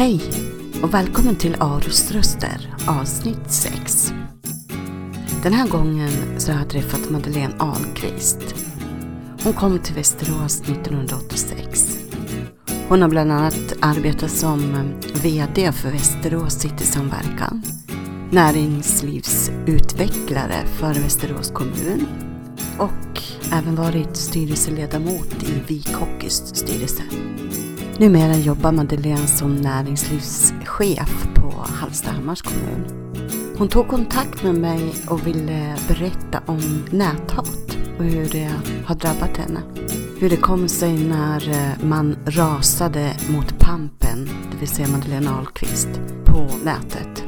Hej och välkommen till Aros röster avsnitt 6. Den här gången så har jag träffat Madeleine Ahlqvist. Hon kom till Västerås 1986. Hon har bland annat arbetat som eh, VD för Västerås Citysamverkan, näringslivsutvecklare för Västerås kommun och även varit styrelseledamot i Vik Hockeys styrelse. Numera jobbar Madeleine som näringslivschef på Hallstahammars kommun. Hon tog kontakt med mig och ville berätta om näthat och hur det har drabbat henne. Hur det kom sig när eh, man rasade mot Pampen, det vill säga Madeleine Ahlqvist, på nätet.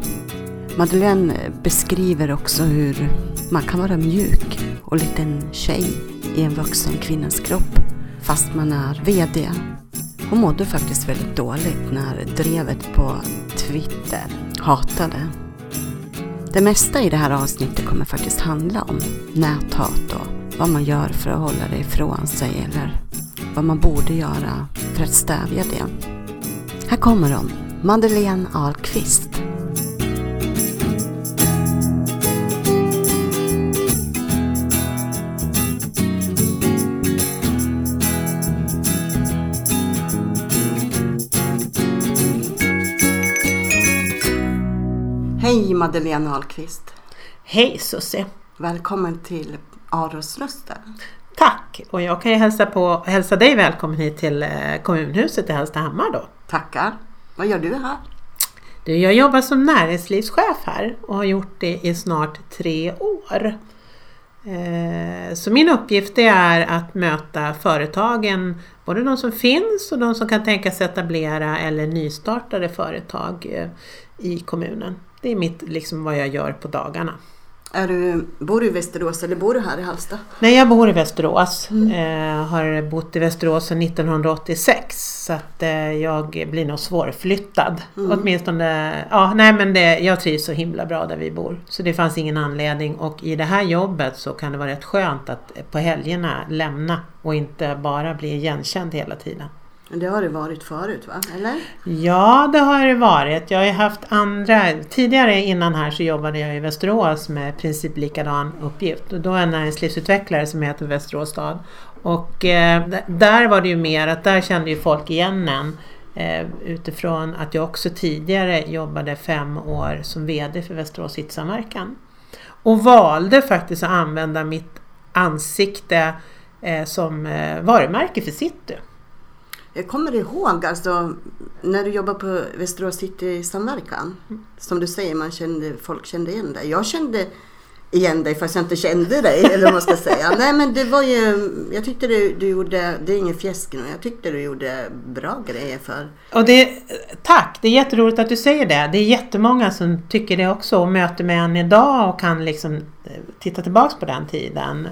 Madeleine eh, beskriver också hur man kan vara mjuk och liten tjej i en vuxen kvinnas kropp fast man är VD hon mådde faktiskt väldigt dåligt när drevet på Twitter hatade. Det mesta i det här avsnittet kommer faktiskt handla om näthat och vad man gör för att hålla det ifrån sig eller vad man borde göra för att stävja det. Här kommer hon, Madeleine Ahlqvist. Hej Madeleine Ahlqvist. Hej Susie. Välkommen till Aros röster. Tack! Och jag kan ju hälsa, på, hälsa dig välkommen hit till eh, kommunhuset i Hallstahammar då. Tackar. Vad gör du här? Du, jag jobbar som näringslivschef här och har gjort det i snart tre år. Eh, så min uppgift är att möta företagen, både de som finns och de som kan tänka sig etablera eller nystartade företag eh, i kommunen. Det är mitt, liksom vad jag gör på dagarna. Är du, bor du i Västerås eller bor du här i Halsta? Nej, jag bor i Västerås. Mm. Eh, har bott i Västerås sedan 1986 så att eh, jag blir nog svårflyttad. Mm. Åtminstone, ja nej men det, jag trivs så himla bra där vi bor. Så det fanns ingen anledning och i det här jobbet så kan det vara rätt skönt att på helgerna lämna och inte bara bli igenkänd hela tiden. Det har det varit förut va? Eller? Ja det har det varit. Jag har ju haft andra, tidigare innan här så jobbade jag i Västerås med princip likadan uppgift. Och då är jag näringslivsutvecklare som heter Västerås stad. Och eh, där var det ju mer att där kände ju folk igen en. Eh, utifrån att jag också tidigare jobbade fem år som VD för Västerås Citysamverkan. Och valde faktiskt att använda mitt ansikte eh, som eh, varumärke för City. Jag kommer ihåg alltså när du jobbade på Västerås City samverkan. Som du säger, man kände, folk kände igen dig. Jag kände igen dig fast jag inte kände dig eller vad man ska säga. Nej men det var ju, jag tyckte du, du gjorde, det är ingen fjäsk nu, jag tyckte du gjorde bra grejer för. Och det, tack, det är jätteroligt att du säger det. Det är jättemånga som tycker det också och möter mig än idag och kan liksom titta tillbaks på den tiden.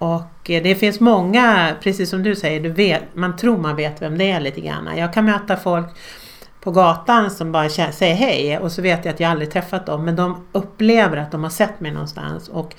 Och eh, det finns många, precis som du säger, du vet, man tror man vet vem det är lite grann. Jag kan möta folk på gatan som bara säger hej och så vet jag att jag aldrig träffat dem men de upplever att de har sett mig någonstans. Och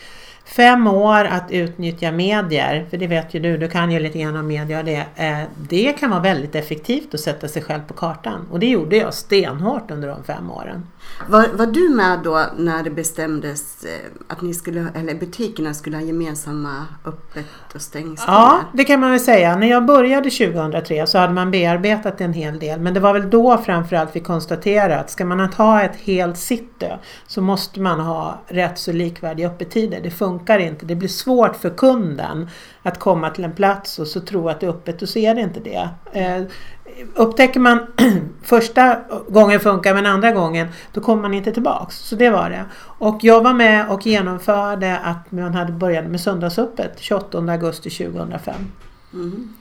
Fem år att utnyttja medier, för det vet ju du, du kan ju lite grann om media och det. Eh, det kan vara väldigt effektivt att sätta sig själv på kartan. Och det gjorde jag stenhårt under de fem åren. Var, var du med då när det bestämdes eh, att ni skulle, eller butikerna skulle ha gemensamma öppet och stängsel? Ja, det kan man väl säga. När jag började 2003 så hade man bearbetat en hel del. Men det var väl då framförallt vi konstaterade att ska man ha ett helt city så måste man ha rätt så likvärdiga öppettider. Det funkar inte. Det blir svårt för kunden att komma till en plats och så tro att det är öppet och så är det inte det. Eh, Upptäcker man första gången funkar men andra gången då kommer man inte tillbaks. Så det var det. Och jag var med och genomförde att man hade börjat med söndagsöppet 28 augusti 2005. Mm.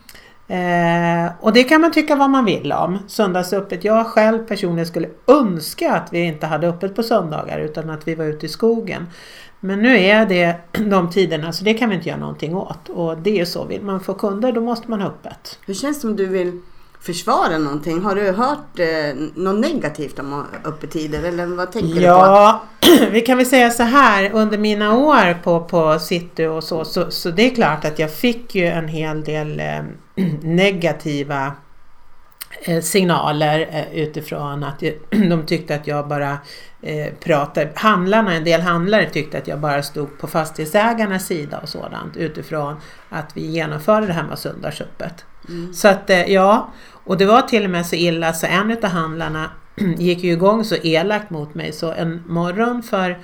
Eh, och det kan man tycka vad man vill om. Söndagsöppet. Jag själv personligen skulle önska att vi inte hade öppet på söndagar utan att vi var ute i skogen. Men nu är det de tiderna så det kan vi inte göra någonting åt. Och det är så, vill man få kunder då måste man ha öppet. Hur känns det om du vill försvara någonting? Har du hört eh, något negativt om öppettider eller vad tänker ja, du på? Ja, vi kan väl säga så här under mina år på, på City och så, så, så det är klart att jag fick ju en hel del eh, negativa eh, signaler eh, utifrån att de tyckte att jag bara eh, pratade, handlarna, en del handlare tyckte att jag bara stod på fastighetsägarnas sida och sådant utifrån att vi genomförde det här med söndagsöppet. Mm. Så att ja, och det var till och med så illa så en av handlarna gick ju igång så elakt mot mig så en morgon för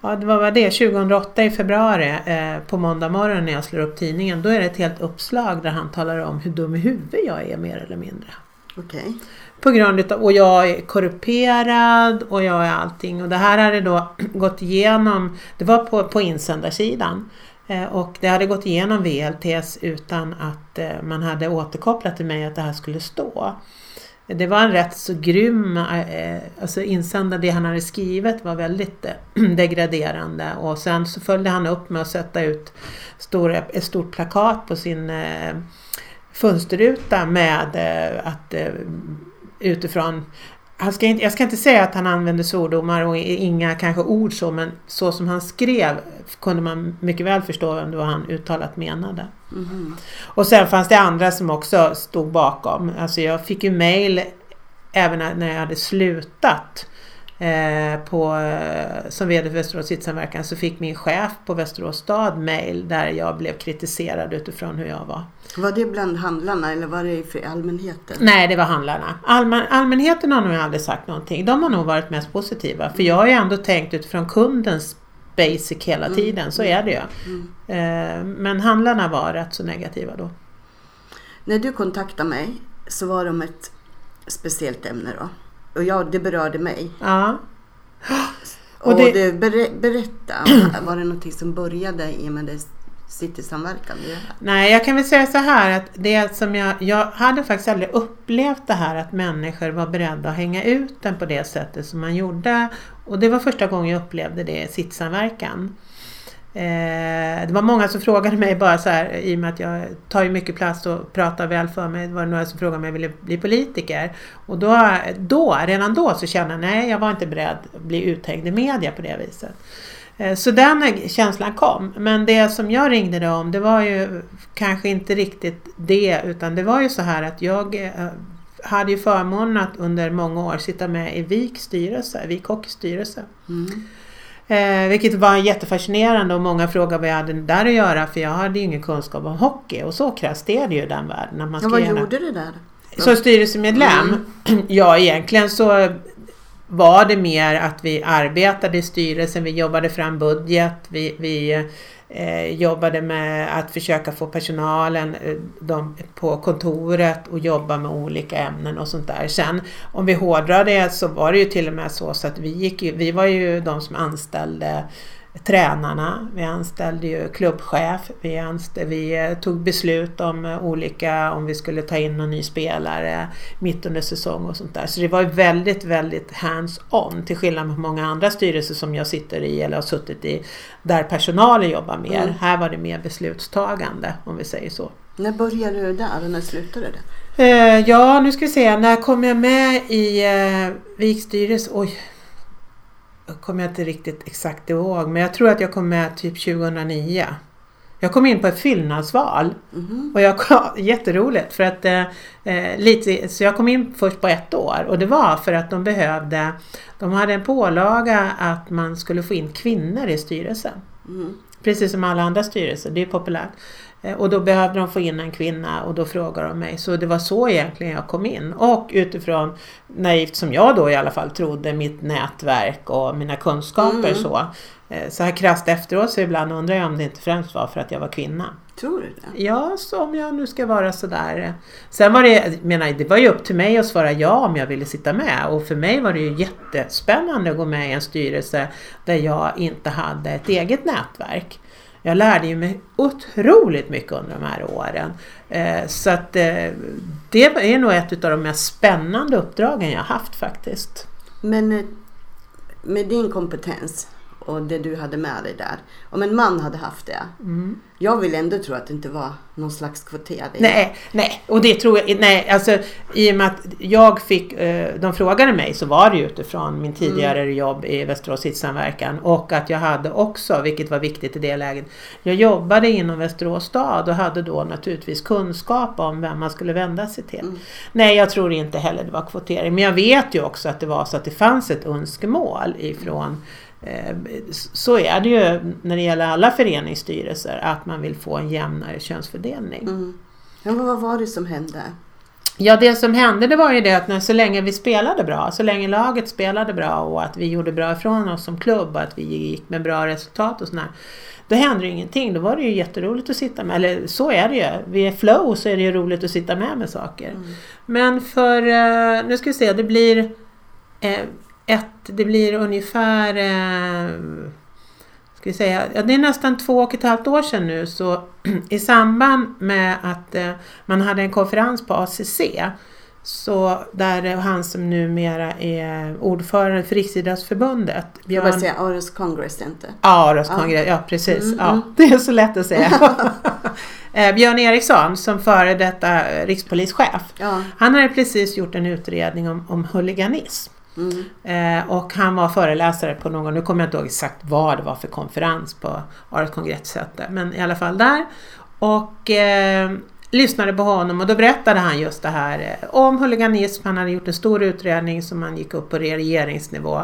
Ja, det var det, 2008 i februari eh, på måndag morgon när jag slår upp tidningen. Då är det ett helt uppslag där han talar om hur dum i huvudet jag är mer eller mindre. Okay. På grund av, och jag är korrumperad och jag är allting. Och det här hade då gått igenom, det var på, på insändarsidan. Eh, och det hade gått igenom VLTs utan att eh, man hade återkopplat till mig att det här skulle stå. Det var en rätt så grym, eh, alltså insändare, det han hade skrivit var väldigt degraderande och sen så följde han upp med att sätta ut stora, ett stort plakat på sin fönsterruta med att utifrån han ska inte, jag ska inte säga att han använde svordomar och inga kanske ord så men så som han skrev kunde man mycket väl förstå vad han uttalat menade. Mm. Och sen fanns det andra som också stod bakom. Alltså jag fick ju mail även när jag hade slutat eh, på, som VD för Västerås Sittsamverkan så fick min chef på Västerås stad mail där jag blev kritiserad utifrån hur jag var. Var det bland handlarna eller var det för allmänheten? Nej, det var handlarna. Allmän, allmänheten har nog aldrig sagt någonting. De har nog varit mest positiva. För jag har ju ändå tänkt utifrån kundens basic hela mm. tiden, så är det ju. Mm. Eh, men handlarna var rätt så negativa då. När du kontaktade mig så var det om ett speciellt ämne då. Och ja, det berörde mig. Ja. Och, och det... du, ber, berätta, var det någonting som började i och med det Citysamverkan? Nej, jag kan väl säga så här att det som jag, jag hade faktiskt aldrig upplevt det här att människor var beredda att hänga ut den på det sättet som man gjorde. Och det var första gången jag upplevde det i Citysamverkan. Eh, det var många som frågade mig bara så här, i och med att jag tar ju mycket plats och pratar väl för mig. Det var några som frågade om jag ville bli politiker. Och då, då redan då så kände jag, nej jag var inte beredd att bli uthängd i media på det viset. Eh, så den känslan kom. Men det som jag ringde det om det var ju kanske inte riktigt det utan det var ju så här att jag eh, hade ju förmånen att under många år sitta med i VIK styrelse, VIK Hockeys styrelse. Mm. Eh, vilket var jättefascinerande och många frågade vad jag hade där att göra för jag hade ju ingen kunskap om hockey och så krasst är det ju i den världen. Att man ja, vad gärna... gjorde du där? Som styrelsemedlem? Mm. Ja egentligen så var det mer att vi arbetade i styrelsen, vi jobbade fram budget, vi, vi Eh, jobbade med att försöka få personalen eh, de, på kontoret och jobba med olika ämnen och sånt där. Sen om vi hårdrar det så var det ju till och med så, så att vi, gick ju, vi var ju de som anställde tränarna, vi anställde ju klubbchef, vi, anställde, vi eh, tog beslut om eh, olika, om vi skulle ta in någon ny spelare mitt under säsong och sånt där. Så det var väldigt, väldigt hands-on till skillnad mot många andra styrelser som jag sitter i eller har suttit i där personalen jobbar mer. Mm. Här var det mer beslutstagande om vi säger så. När började du där och när slutade det? Eh, ja, nu ska vi se, när kom jag med i eh, Vikstyrelse? Oj, kommer jag inte riktigt exakt ihåg men jag tror att jag kom med typ 2009. Jag kom in på ett fyllnadsval mm. och jag kom, jätteroligt för att eh, eh, lite, så jag kom in först på ett år och det var för att de behövde, de hade en pålaga att man skulle få in kvinnor i styrelsen. Mm. Precis som alla andra styrelser, det är populärt. Eh, och då behövde de få in en kvinna och då frågade de mig. Så det var så egentligen jag kom in. Och utifrån, naivt som jag då i alla fall trodde, mitt nätverk och mina kunskaper mm. så. Eh, så här krasst efteråt så ibland undrar jag om det inte främst var för att jag var kvinna. Tror du det? Ja, så om jag nu ska vara sådär. Sen var det, menar, det var ju upp till mig att svara ja om jag ville sitta med. Och för mig var det ju jättespännande att gå med i en styrelse där jag inte hade ett eget nätverk. Jag lärde ju mig otroligt mycket under de här åren. Eh, så att eh, det är nog ett av de mest spännande uppdragen jag haft faktiskt. Men eh, med din kompetens och det du hade med dig där. Om en man hade haft det. Mm. Jag vill ändå tro att det inte var någon slags kvotering. Nej, nej, och det tror jag, nej, alltså i och med att jag fick, eh, de frågade mig så var det ju utifrån min tidigare Mm. jobb i Västerås Hitssamverkan och att jag hade också, vilket var viktigt i det läget, jag jobbade inom Västerås stad och hade då naturligtvis kunskap om vem man skulle vända sig till. Mm. Nej, jag tror inte heller det var kvotering, men jag vet ju också att det var så att det fanns ett önskemål ifrån Så är det ju när det gäller alla föreningsstyrelser att man vill få en jämnare könsfördelning. Mm. Men vad var det som hände? Ja, det som hände det var ju det att när, så länge vi spelade bra, så länge laget spelade bra och att vi gjorde bra ifrån oss som klubb och att vi gick med bra resultat och sådär. Då hände ju ingenting. Då var det ju jätteroligt att sitta med. Eller så är det ju. Är flow så är det ju roligt att sitta med med saker. Mm. Men för, eh, nu ska vi se, det blir eh, ett, det blir ungefär eh, ska vi säga, ja, det är nästan två och ett halvt år sedan nu så i samband med att eh, man hade en konferens på ACC så där han som numera är ordförande för Riksidrottsförbundet Jag bara säga Aros Congress inte. Ja, röstkongress, ja precis. Mm, ja, mm. det är så lätt att säga. Eh, Björn Eriksson som före detta rikspolischef. Ja. Han hade precis gjort en utredning om, om huliganism. Mm. Eh, och han var föreläsare på någon, nu kommer jag inte ihåg exakt vad det var för konferens på Aros kongresscenter, men i alla fall där. Och eh, lyssnade på honom och då berättade han just det här eh, om huliganism. Han hade gjort en stor utredning som han gick upp på regeringsnivå.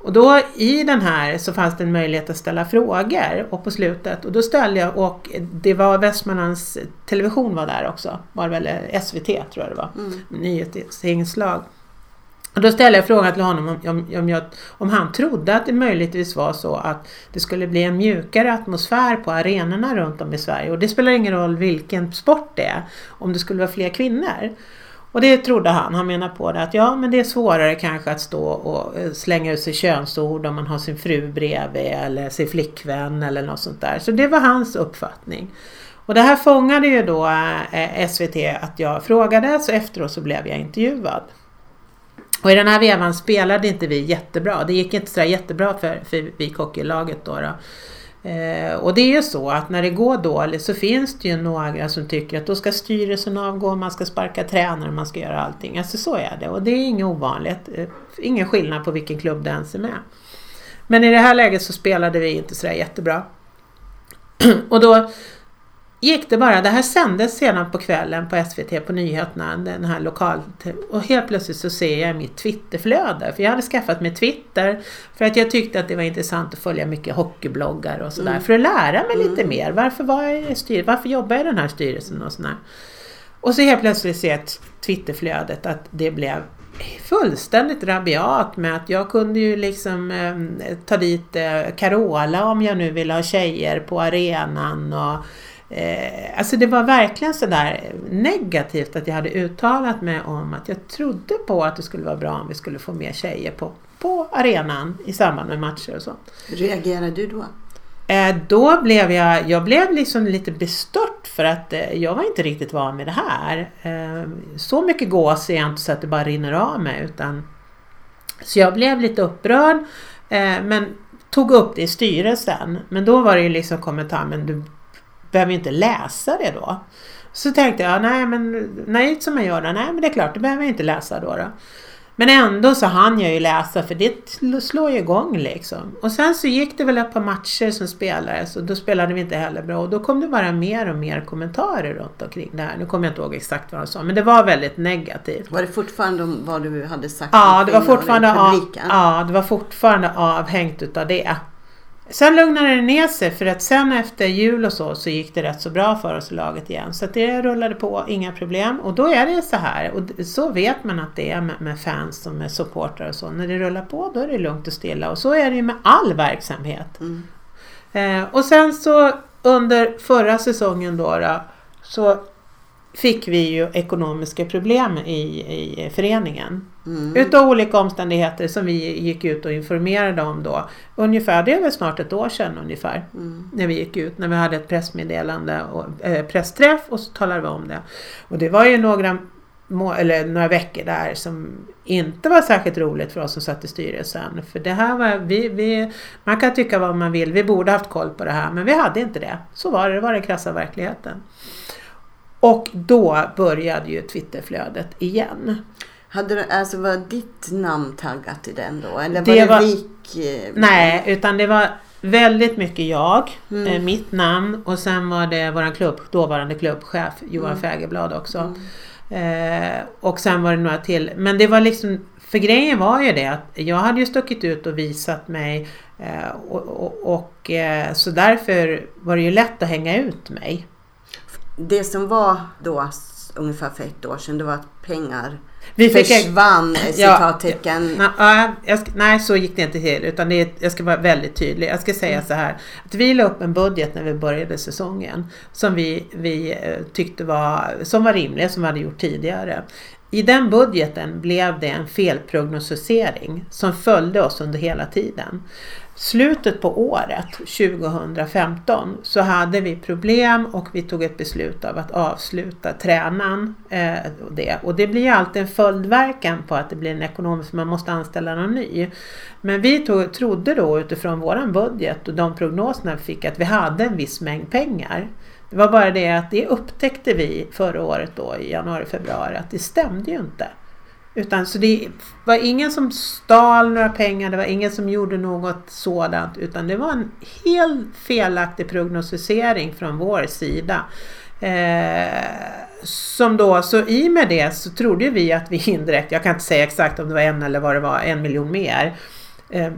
Och då i den här så fanns det en möjlighet att ställa frågor och på slutet och då ställde jag och det var Västmanlands Television var där också, var väl eh, SVT tror jag det var, Mm. nyhetsinslag. Och då ställde jag frågan till honom om, om, om, jag, om han trodde att det möjligtvis var så att det skulle bli en mjukare atmosfär på arenorna runt om i Sverige. Och det spelar ingen roll vilken sport det är, om det skulle vara fler kvinnor. Och det trodde han. Han menar på det att ja, men det är svårare kanske att stå och eh, slänga ut sig könsord om man har sin fru bredvid eller sin flickvän eller något sånt där. Så det var hans uppfattning. Och det här fångade ju då eh, eh, SVT att jag frågade, så efteråt så blev jag intervjuad. Och i den här vevan spelade inte vi jättebra. Det gick inte så jättebra för, för vi hockeylaget då. då. Eh, och det är ju så att när det går dåligt så finns det ju några som tycker att då ska styrelsen avgå, man ska sparka tränare, man ska göra allting. Alltså så är det och det är inget ovanligt. Eh, ingen skillnad på vilken klubb det ens är med. Men i det här läget så spelade vi inte så jättebra. och då gick det bara, det här sändes sedan på kvällen på SVT på nyheterna, den här lokal och helt plötsligt så ser jag mitt Twitterflöde, för jag hade skaffat mig Twitter för att jag tyckte att det var intressant att följa mycket hockeybloggar och sådär, Mm. för att lära mig lite Mm. mer. Varför, var jag styr, varför jobbar jag i den här styrelsen och sådär. Och så helt plötsligt ser jag Twitterflödet att det blev fullständigt rabiat med att jag kunde ju liksom eh, ta dit eh, Carola om jag nu ville ha tjejer på arenan och Eh, alltså det var verkligen sådär negativt att jag hade uttalat mig om att jag trodde på att det skulle vara bra om vi skulle få mer tjejer på, på arenan i samband med matcher och så. Reagerade du då? Eh, då blev jag, jag blev liksom lite bestört för att eh, jag var inte riktigt van med det här. Eh, så mycket gås är jag inte så att det bara rinner av mig utan så jag blev lite upprörd eh, men tog upp det i styrelsen. Men då var det ju liksom kommentar, men du behöver ju inte läsa det då. Så tänkte jag, nej men nej som jag gör det, nej men det är klart, det behöver jag inte läsa då. då. Men ändå så hann jag ju läsa för det sl- slår ju igång liksom. Och sen så gick det väl ett par matcher som spelades och då spelade vi inte heller bra och då kom det bara mer och mer kommentarer runt omkring det här. Nu kommer jag inte ihåg exakt vad de sa men det var väldigt negativt. Var det fortfarande om vad du hade sagt Ja, det var fortfarande, av, ja, det var fortfarande avhängt utav det. Sen lugnade det ner sig för att sen efter jul och så så gick det rätt så bra för oss i laget igen. Så att det rullade på, inga problem. Och då är det så här och så vet man att det är med, med fans och med supportrar och så. När det rullar på då är det lugnt och stilla och så är det ju med all verksamhet. Mm. Eh, och sen så under förra säsongen då, då så fick vi ju ekonomiska problem i, i föreningen. Mm. Utav olika omständigheter som vi gick ut och informerade om då. Ungefär, det är väl snart ett år sedan ungefär. Mm. När vi gick ut, när vi hade ett pressmeddelande och eh, pressträff och så talade vi om det. Och det var ju några må- eller några veckor där som inte var särskilt roligt för oss som satt i styrelsen. För det här var, vi, vi, man kan tycka vad man vill, vi borde haft koll på det här men vi hade inte det. Så var det, det var den krassa verkligheten. Och då började ju Twitterflödet igen. Hade du, alltså var ditt namn taggat i den då? Eller var Det det, var- Vik? eh, Nej, utan det var väldigt mycket jag, Mm. eh, mitt namn och sen var det våran klubb, dåvarande klubbchef Johan Mm. Fägerblad också. Mm. Eh, och sen var det några till. Men det var liksom, för grejen var ju det att jag hade ju stuckit ut och visat mig eh, och, och, och eh, så därför var det ju lätt att hänga ut mig. Det som var då ungefär för ett år sedan det var att pengar Vi fick försvann eh, citattecken. Nej, ja, jag ska, nej, så gick det inte till. Utan det, jag ska vara väldigt tydlig. Jag ska säga Mm. så här. Att vi la upp en budget när vi började säsongen. Som vi, vi eh, tyckte var, som var rimlig, som vi hade gjort tidigare. I den budgeten blev det en felprognostisering som följde oss under hela tiden. Slutet på året 2015 så hade vi problem och vi tog ett beslut av att avsluta tränaren. Eh, och, det. och det blir ju alltid en följdverkan på att det blir en ekonomisk, man måste anställa någon ny. Men vi tog, trodde då utifrån våran budget och de prognoserna vi fick att vi hade en viss mängd pengar. Det var bara det att det upptäckte vi förra året då i januari, februari att det stämde ju inte. Utan, så det var ingen som stal några pengar, det var ingen som gjorde något sådant utan det var en helt felaktig prognostisering från vår sida. Eh, som då, så i och med det så trodde vi att vi indirekt, jag kan inte säga exakt om det var en eller vad det var, en miljon mer. Eh,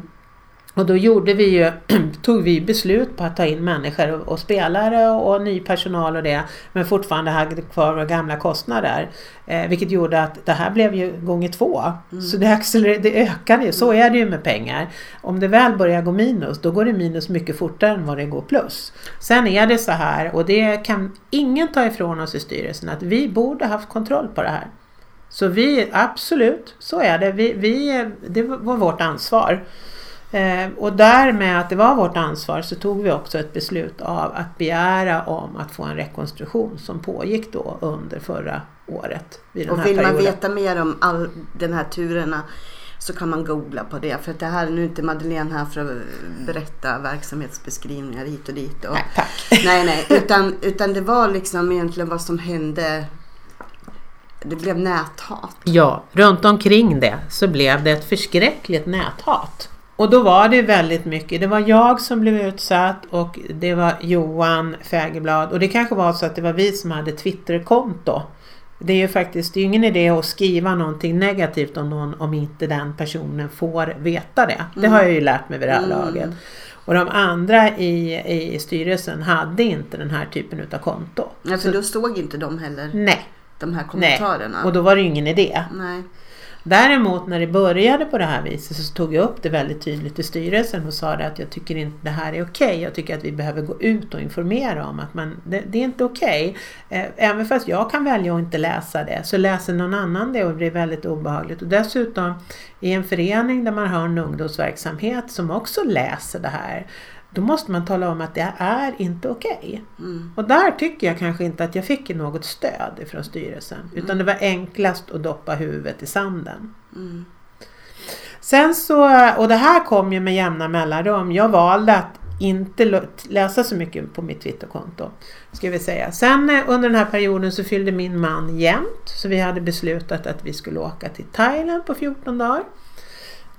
och då gjorde vi ju, tog vi beslut på att ta in människor och, och spelare och, och ny personal och det. Men fortfarande hade kvar våra gamla kostnader. Eh, vilket gjorde att det här blev ju gånger två. Så det, det ökade ju. Så är det ju med pengar. Om det väl börjar gå minus, då går det minus mycket fortare än vad det går plus. Sen är det så här, och det kan ingen ta ifrån oss i styrelsen, att vi borde haft kontroll på det här. Så vi, absolut, så är det. Vi, vi, det var vårt ansvar. Eh, och därmed att det var vårt ansvar så tog vi också ett beslut av att begära om att få en rekonstruktion som pågick då under förra året. Och vill man perioden. veta mer om all den här turerna så kan man googla på det. För att det här är nu inte Madeleine här för att berätta verksamhetsbeskrivningar hit och dit. Och, Nej, tack. nej, nej. Utan, utan det var liksom egentligen vad som hände. Det blev näthat. Ja, runt omkring det så blev det ett förskräckligt näthat. Och då var det väldigt mycket. Det var jag som blev utsatt och det var Johan Fägerblad. Och det kanske var så att det var vi som hade Twitterkonto. Det är ju faktiskt det är ingen idé att skriva någonting negativt om någon om inte den personen får veta det. Det har jag ju lärt mig vid det här Mm. laget. Och de andra i, i styrelsen hade inte den här typen utav konto. Ja, för då såg inte de heller Nej, de här nej. kommentarerna. Och då var det ju ingen idé. nej. Däremot när det började på det här viset så tog jag upp det väldigt tydligt i styrelsen och sa det att jag tycker inte det här är okej. Jag tycker att vi behöver gå ut och informera om att man, det, det är inte okej. Okay. Även fast jag kan välja att inte läsa det så läser någon annan det och det blir väldigt obehagligt. Och dessutom i en förening där man har en ungdomsverksamhet som också läser det här då måste man tala om att det är inte okej. Mm. Och där tycker jag kanske inte att jag fick något stöd ifrån styrelsen. Utan det var enklast att doppa huvudet i sanden. Mm. Sen så, och det här kom ju med jämna mellanrum. Jag valde att inte läsa så mycket på mitt Twitterkonto. Ska vi säga. Sen eh, under den här perioden så fyllde min man jämnt. Så vi hade beslutat att vi skulle åka till Thailand på 14 dagar.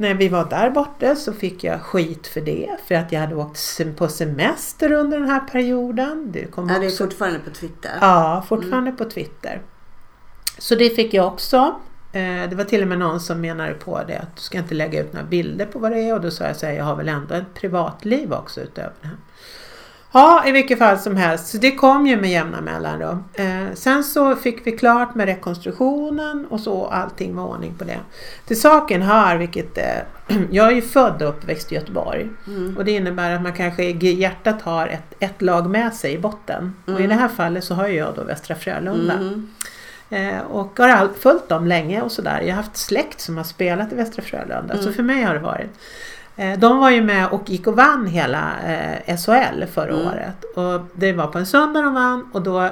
När vi var där borta så fick jag skit för det. För att jag hade åkt på semester under den här perioden. Det kom Ja, det är också fortfarande på Twitter. Ja, fortfarande på Twitter. Så det fick jag också. Eh, Det var till och med någon som menade på det att du ska inte lägga ut några bilder på vad det är och då sa jag så här, jag har väl ändå ett privatliv också utöver det här. Ja, i vilket fall som helst. Så det kom ju med jämna mellanrum. Eh, sen så fick vi klart med rekonstruktionen och så allting var ordning på det. Till saken hör, vilket eh, jag är ju född och uppväxt i Göteborg. Mm. Och det innebär att man kanske i hjärtat har ett, ett lag med sig i botten. Och i Mm. det här fallet så har jag då Västra Frölunda. Mm. Eh, och har följt dem länge och sådär. Jag har haft släkt som har spelat i Västra Frölunda. Så Mm. för mig har det varit. Eh, de var ju med och gick och vann hela eh, SHL förra Mm. året. Och det var på en söndag de vann och då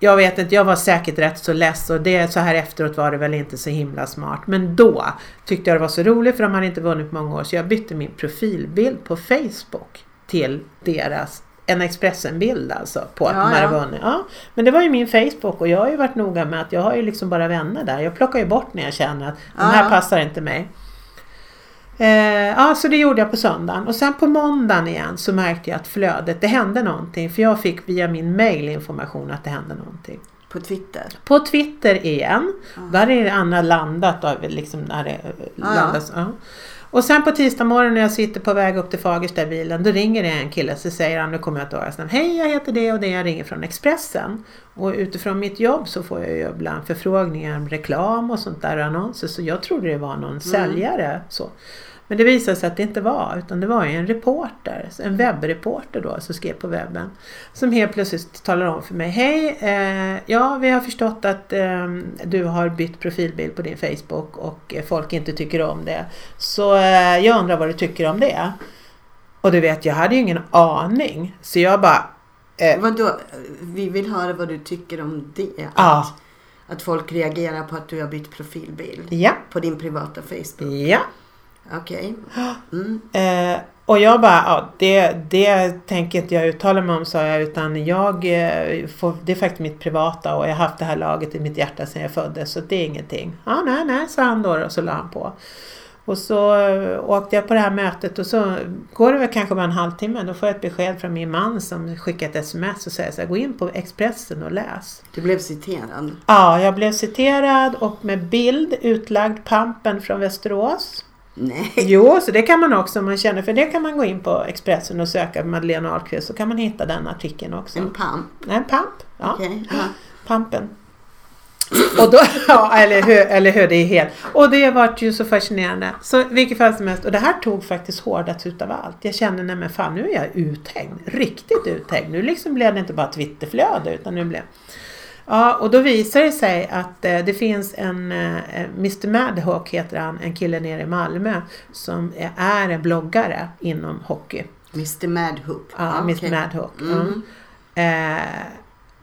jag vet inte, jag var säkert rätt så less och det, så här efteråt var det väl inte så himla smart. Men då tyckte jag det var så roligt för de hade inte vunnit på många år så jag bytte min profilbild på Facebook till deras en Expressen-bild alltså på att Ja, de hade ja. vunnit. Ja, men det var ju min Facebook och jag har ju varit noga med att jag har ju liksom bara vänner där. Jag plockar ju bort när jag känner att de här Ja. passar inte mig. Eh, ja, så det gjorde jag på söndagen. Och sen på måndagen igen så märkte jag att flödet, det hände någonting. För jag fick via min mail information att det hände någonting. På Twitter. På Twitter igen. Där är det andra landat då, liksom när det ja. landas. Ja. Och sen på tisdag morgon när jag sitter på väg upp till Fagersta i bilen, då ringer det en kille så säger han, nu kommer jag inte ihåg namn. Hej, jag heter det och det, jag ringer från Expressen. Och utifrån mitt jobb så får jag ju ibland förfrågningar om reklam och sånt där, annonser. Så jag trodde det var någon säljare. Så. Men det visade sig att det inte var, utan det var ju en reporter, en webbreporter då, som skrev på webben. Som helt plötsligt talar om för mig, hej, eh, ja vi har förstått att eh, du har bytt profilbild på din Facebook och folk inte tycker om det. Så eh, jag undrar vad du tycker om det? Och du vet, jag hade ju ingen aning. Så jag bara, eh, Vadå? Vi vill höra vad du tycker om det. ja, Att folk reagerar på att du har bytt profilbild. ja, På din privata Facebook. ja. Okej. Mm. Eh, och jag bara, ja, det, det tänker inte jag uttala mig om sa jag utan jag eh, får, det är faktiskt mitt privata och jag har haft det här laget i mitt hjärta sedan jag föddes så det är ingenting. Ja, nej, nej, sa han då och så la han på. Och så eh, åkte jag på det här mötet och så går det väl kanske bara en halvtimme då får jag ett besked från min man som skickar ett sms och säger så här, gå in på Expressen och läs. Du blev citerad. Ja, jag blev citerad och med bild utlagd Pampen från Västerås. Nej. Jo, så det kan man också om man känner för det kan man gå in på Expressen och söka Madeleine Ahlqvist så kan man hitta den artikeln också. En pamp. Nej, en pamp. Ja, ja. pampen. Och då, ja, eller hur, eller hur, det är helt. Och det vart ju så fascinerande. Så vilket fall som helst, och det här tog faktiskt hårdast utav allt. Jag kände, nej men fan nu är jag uthängd. Riktigt uthängd. Nu liksom blev det inte bara Twitterflöde utan nu blev Ja, och då visar det sig att eh, det finns en eh, Mr Madhawk heter han, en kille nere i Malmö som är, en bloggare inom hockey. Mr Madhoop. Ja, Ah, Mr okej. Madhawk. Mm. Ja. Eh,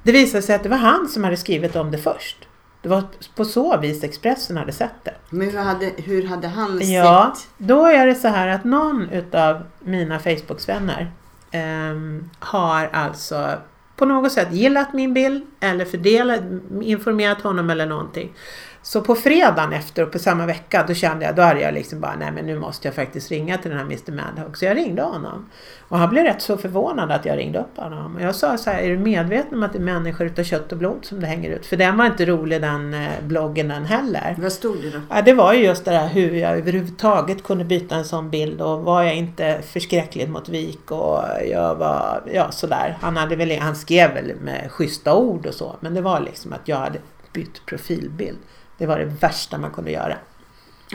det visade sig att det var han som hade skrivit om det först. Det var på så vis Expressen hade sett det. Men hur hade, hur hade han Ja, sett? då är det så här att någon utav mina Facebooksvänner ehm, har alltså på något sätt gillat min bild eller fördelat, informerat honom eller någonting. Så på fredagen efter och på samma vecka då kände jag, då hade jag liksom bara, nej men nu måste jag faktiskt ringa till den här Mr Madhawk. Så jag ringde honom. Och han blev rätt så förvånad att jag ringde upp honom. Och jag sa så här, är du medveten om att det är människor utav kött och blod som det hänger ut? För den var inte rolig den eh, bloggen den heller. Vad stod det då? Ja, det var ju just det där hur jag överhuvudtaget kunde byta en sån bild och var jag inte förskräcklig mot Vik och jag var, ja sådär. Han, hade väl, han skrev väl med schyssta ord och så men det var liksom att jag hade bytt profilbild. Det var det värsta man kunde göra.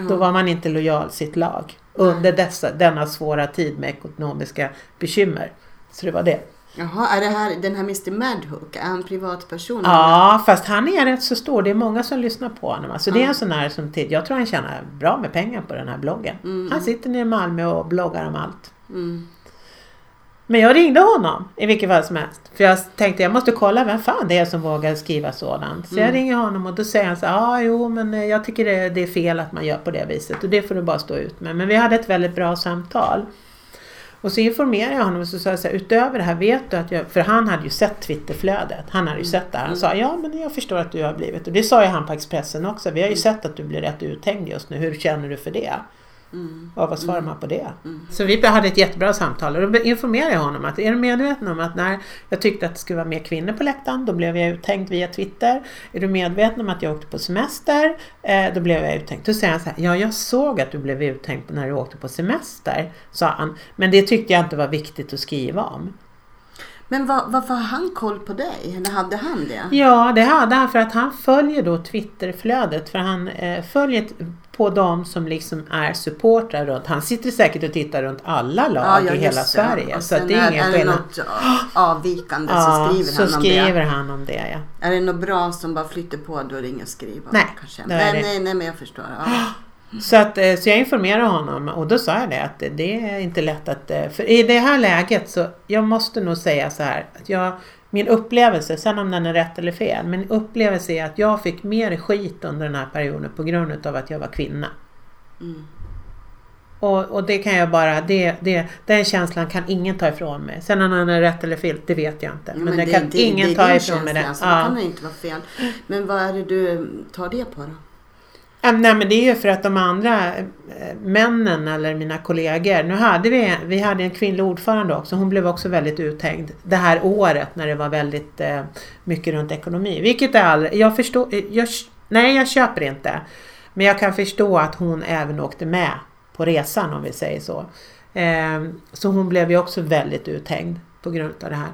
Då var man inte lojal sitt lag under dessa, denna svåra tid med ekonomiska bekymmer. Så det var det. Jaha, är det här, den här Mr Madhook, är han privatperson? Ja, fast han är rätt så stor. Det är många som lyssnar på honom. Alltså det är en sån här som tid. Jag tror han tjänar bra med pengar på den här bloggen. Mm. Han sitter nere i Malmö och bloggar om allt. Mm. Men jag ringde honom i vilket fall som helst. För jag tänkte jag måste kolla vem fan det är som vågar skriva sådant. Så jag Mm. ringer honom och då säger han så ja jo men eh, jag tycker det, det är fel att man gör på det viset och det får du bara stå ut med. Men vi hade ett väldigt bra samtal. Och så informerade jag honom och så sa jag så här, utöver det här vet du att jag, för han hade ju sett Twitterflödet. Han hade ju sett det här. Han sa, ja men jag förstår att du har blivit, och det sa ju han på Expressen också, vi har ju sett att du blir rätt uthängd just nu, hur känner du för det? Mm. Och vad svarar man på det? Mm. Så vi hade ett jättebra samtal och då informerade jag honom att är du medveten om att när jag tyckte att det skulle vara mer kvinnor på läktaren då blev jag uthängd via Twitter. Är du medveten om att jag åkte på semester? Eh, då blev jag uthängd. Då säger han så här, ja jag såg att du blev uthängd när du åkte på semester, sa han. Men det tyckte jag inte var viktigt att skriva om. Men vad, varför har han koll på dig? Eller hade han det? Ja, det hade han för att han följer då Twitterflödet för han eh, följer på de som liksom är supportrar runt. Han sitter säkert och tittar runt alla lag i hela just det. Sverige. Och Så det är ingen är det skillnad. något avvikande så Ja, skriver så han om skriver det. han om det. Ja. Är det något bra som bara flyter på då är det inget att skriva Nej, kanske. Nej, nej, nej, men jag förstår. Ja. Så, att, eh, så jag informerade honom och då sa jag det att det- är inte lätt att... eh, För i det här läget så jag måste nog säga så här att jag min upplevelse, sen om den är rätt eller fel, min upplevelse är att jag fick mer skit under den här perioden på grund av att jag var kvinna. Mm. Och, och det kan jag bara, det, det, den känslan kan ingen ta ifrån mig. Sen om den är rätt eller fel, det vet jag inte. Ja, men, det, det- kan det- ingen ta ifrån mig. Det. Så det kan inte vara fel. Men vad är det du tar det på då? Nej men det är ju för att de andra eh, männen eller mina kollegor, nu hade vi, vi hade en kvinnlig ordförande också, hon blev också väldigt uthängd det här året när det var väldigt eh, mycket runt ekonomi. Vilket är all, jag förstår, eh, jag, nej jag köper inte. Men jag kan förstå att hon även åkte med på resan om vi säger så. Eh, så hon blev ju också väldigt uthängd på grund av det här.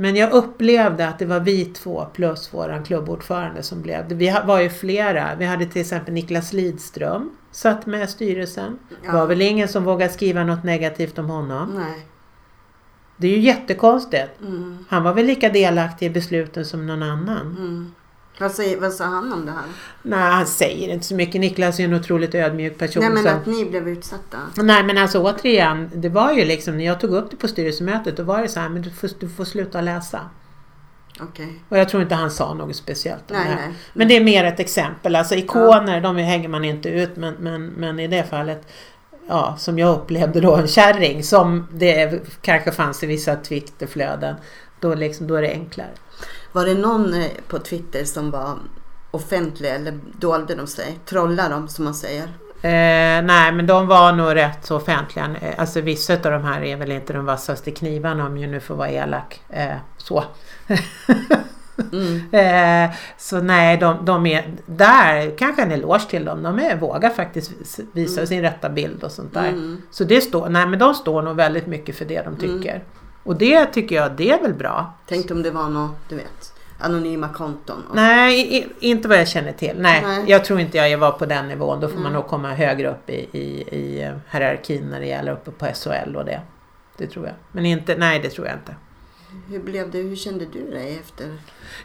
Men jag upplevde att det var vi två plus våran klubbordförande som blev det. Vi var ju flera. Vi hade till exempel Niklas Lidström satt med styrelsen. Det Ja. var väl ingen som vågade skriva något negativt om honom. Nej. Det är ju jättekonstigt. Mm. Han var väl lika delaktig i besluten som någon annan. Mm. Vad, säger, vad sa han om det här? Nej, han säger inte så mycket. Niklas är en otroligt ödmjuk person. Nej men så- att ni blev utsatta. Nej men alltså återigen, det var ju liksom när jag tog upp det på styrelsemötet då var det så här, men du får, du får sluta läsa. Okej. Och jag tror inte han sa något speciellt om Nej, det här. nej. Men det är mer ett exempel. Alltså ikoner, de hänger man inte ut men, men, men i det fallet Ja, som jag upplevde då en kärring som det kanske fanns i vissa Twitterflöden. Då, liksom, då är det enklare. Var det någon eh, på Twitter som var offentlig eller dolde de sig? Trollade de som man säger? Eh, nej men de var nog rätt så offentliga. Eh, Alltså vissa av de här är väl inte de vassaste knivarna om jag nu får vara elak. Eh, så. Mm. Eh, så nej, de, de är där, kanske en eloge till dem. De är, vågar faktiskt vis- visa sin rätta bild och sånt där. Mm. Så det står, nej men de står nog väldigt mycket för det de tycker. Och det tycker jag, det är väl bra. Tänk om det var något, du vet, anonyma konton. Och... Nej, inte vad jag känner till. Nej, Nej. jag tror inte jag var på den nivån. Då får man Mm. nog komma högre upp i, i, i hierarkin när det gäller uppe på SHL och det. Det tror jag. Men inte, nej det tror jag inte. Hur blev det? Hur kände du dig efter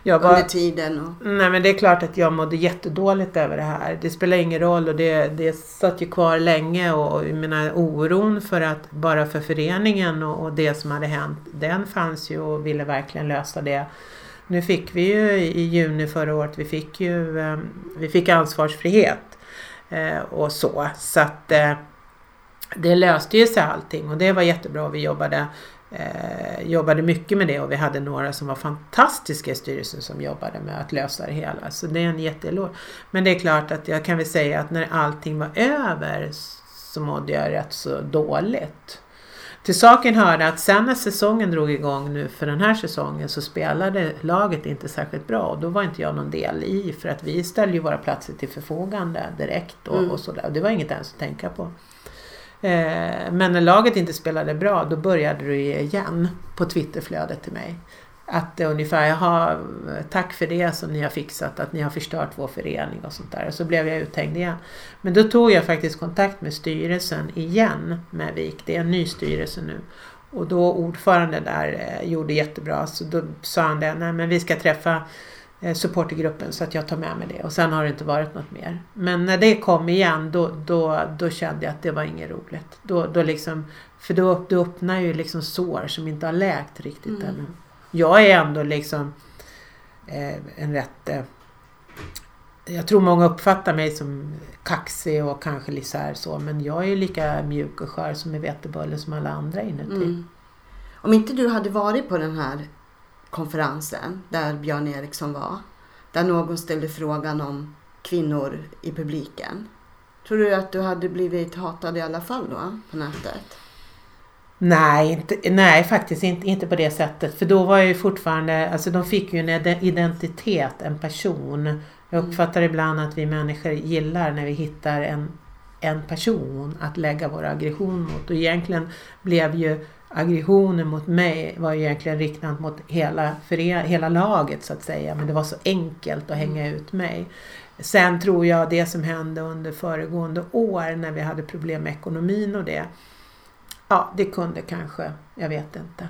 Jag var, under tiden? Och... Nej men det är klart att jag mådde jättedåligt över det här. Det spelar ingen roll och det, det satt ju kvar länge och jag menar, oron för att bara för föreningen och, och det som hade hänt, den fanns ju och ville verkligen lösa det. Nu fick vi ju i, i juni förra året, vi fick ju eh, vi fick ansvarsfrihet eh, och så. Så att eh, det löste ju sig allting och det var jättebra. Vi jobbade eh, jobbade mycket med det och vi hade några som var fantastiska i styrelsen som jobbade med att lösa det hela. Så det är en jätteeloge. Men det är klart att jag kan väl säga att när allting var över så mådde jag rätt så dåligt. Till saken hörde att sen när säsongen drog igång nu för den här säsongen så spelade laget inte särskilt bra och då var inte jag någon del i för att vi ställde ju våra platser till förfogande direkt och, Mm. och sådär. Det var inget ens att tänka på. Eh, men när laget inte spelade bra då började du igen på Twitterflödet till mig. Att eh, ungefär, jaha, tack för det som ni har fixat, att ni har förstört vår förening och sånt där. Och så blev jag uthängd igen. Men då tog jag faktiskt kontakt med styrelsen igen med VIK. Det är en ny styrelse nu. Och då ordförande där eh, gjorde jättebra. Så då sa han det, nej men vi ska träffa supportergruppen så att jag tar med mig det. Och sen har det inte varit något mer. Men när det kom igen då, då, då kände jag att det var inget roligt. Då, då liksom, för då, då öppnar ju liksom sår som inte har läkt riktigt Mm. ännu. Jag är ändå liksom eh, en rätt... Eh, jag tror många uppfattar mig som kaxig och kanske lite så men jag är ju lika mjuk och skör som en vetebulle som alla andra inuti. Mm. Om inte du hade varit på den här konferensen där Björn Eriksson var, där någon ställde frågan om kvinnor i publiken. Tror du att du hade blivit hatad i alla fall då på nätet? Nej, inte, nej faktiskt inte, inte på det sättet. För då var jag ju fortfarande, alltså de fick ju en ide- identitet, en person. Jag Mm. uppfattar ibland att vi människor gillar när vi hittar en, en person att lägga vår aggression mot. Och egentligen blev ju aggressionen mot mig var ju egentligen riktad mot hela, hela laget så att säga. Men det var så enkelt att hänga ut mig. Sen tror jag det som hände under föregående år när vi hade problem med ekonomin och det. Ja, det kunde kanske, jag vet inte.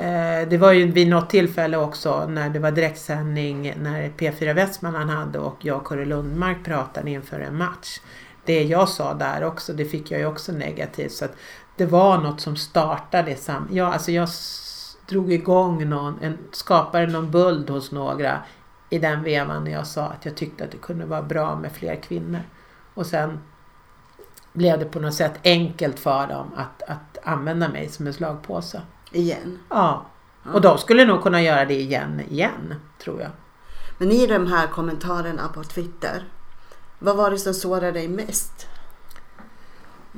Eh, det var ju vid något tillfälle också när det var direktsändning när P4 Västmanland hade och jag och Kurre Lundmark pratade inför en match. det jag sa där också, det fick jag ju också negativt. Så att det var något som startade. Sam ja, alltså jag drog igång någon, en, skapade någon buld hos några i den vevan när jag sa att jag tyckte att det kunde vara bra med fler kvinnor. Och sen blev det på något sätt enkelt för dem att, att använda mig som en slagpåse. Igen? Ja. Och de skulle nog kunna göra det igen, igen, tror jag. Men i de här kommentarerna på Twitter, vad var det som sårade dig mest?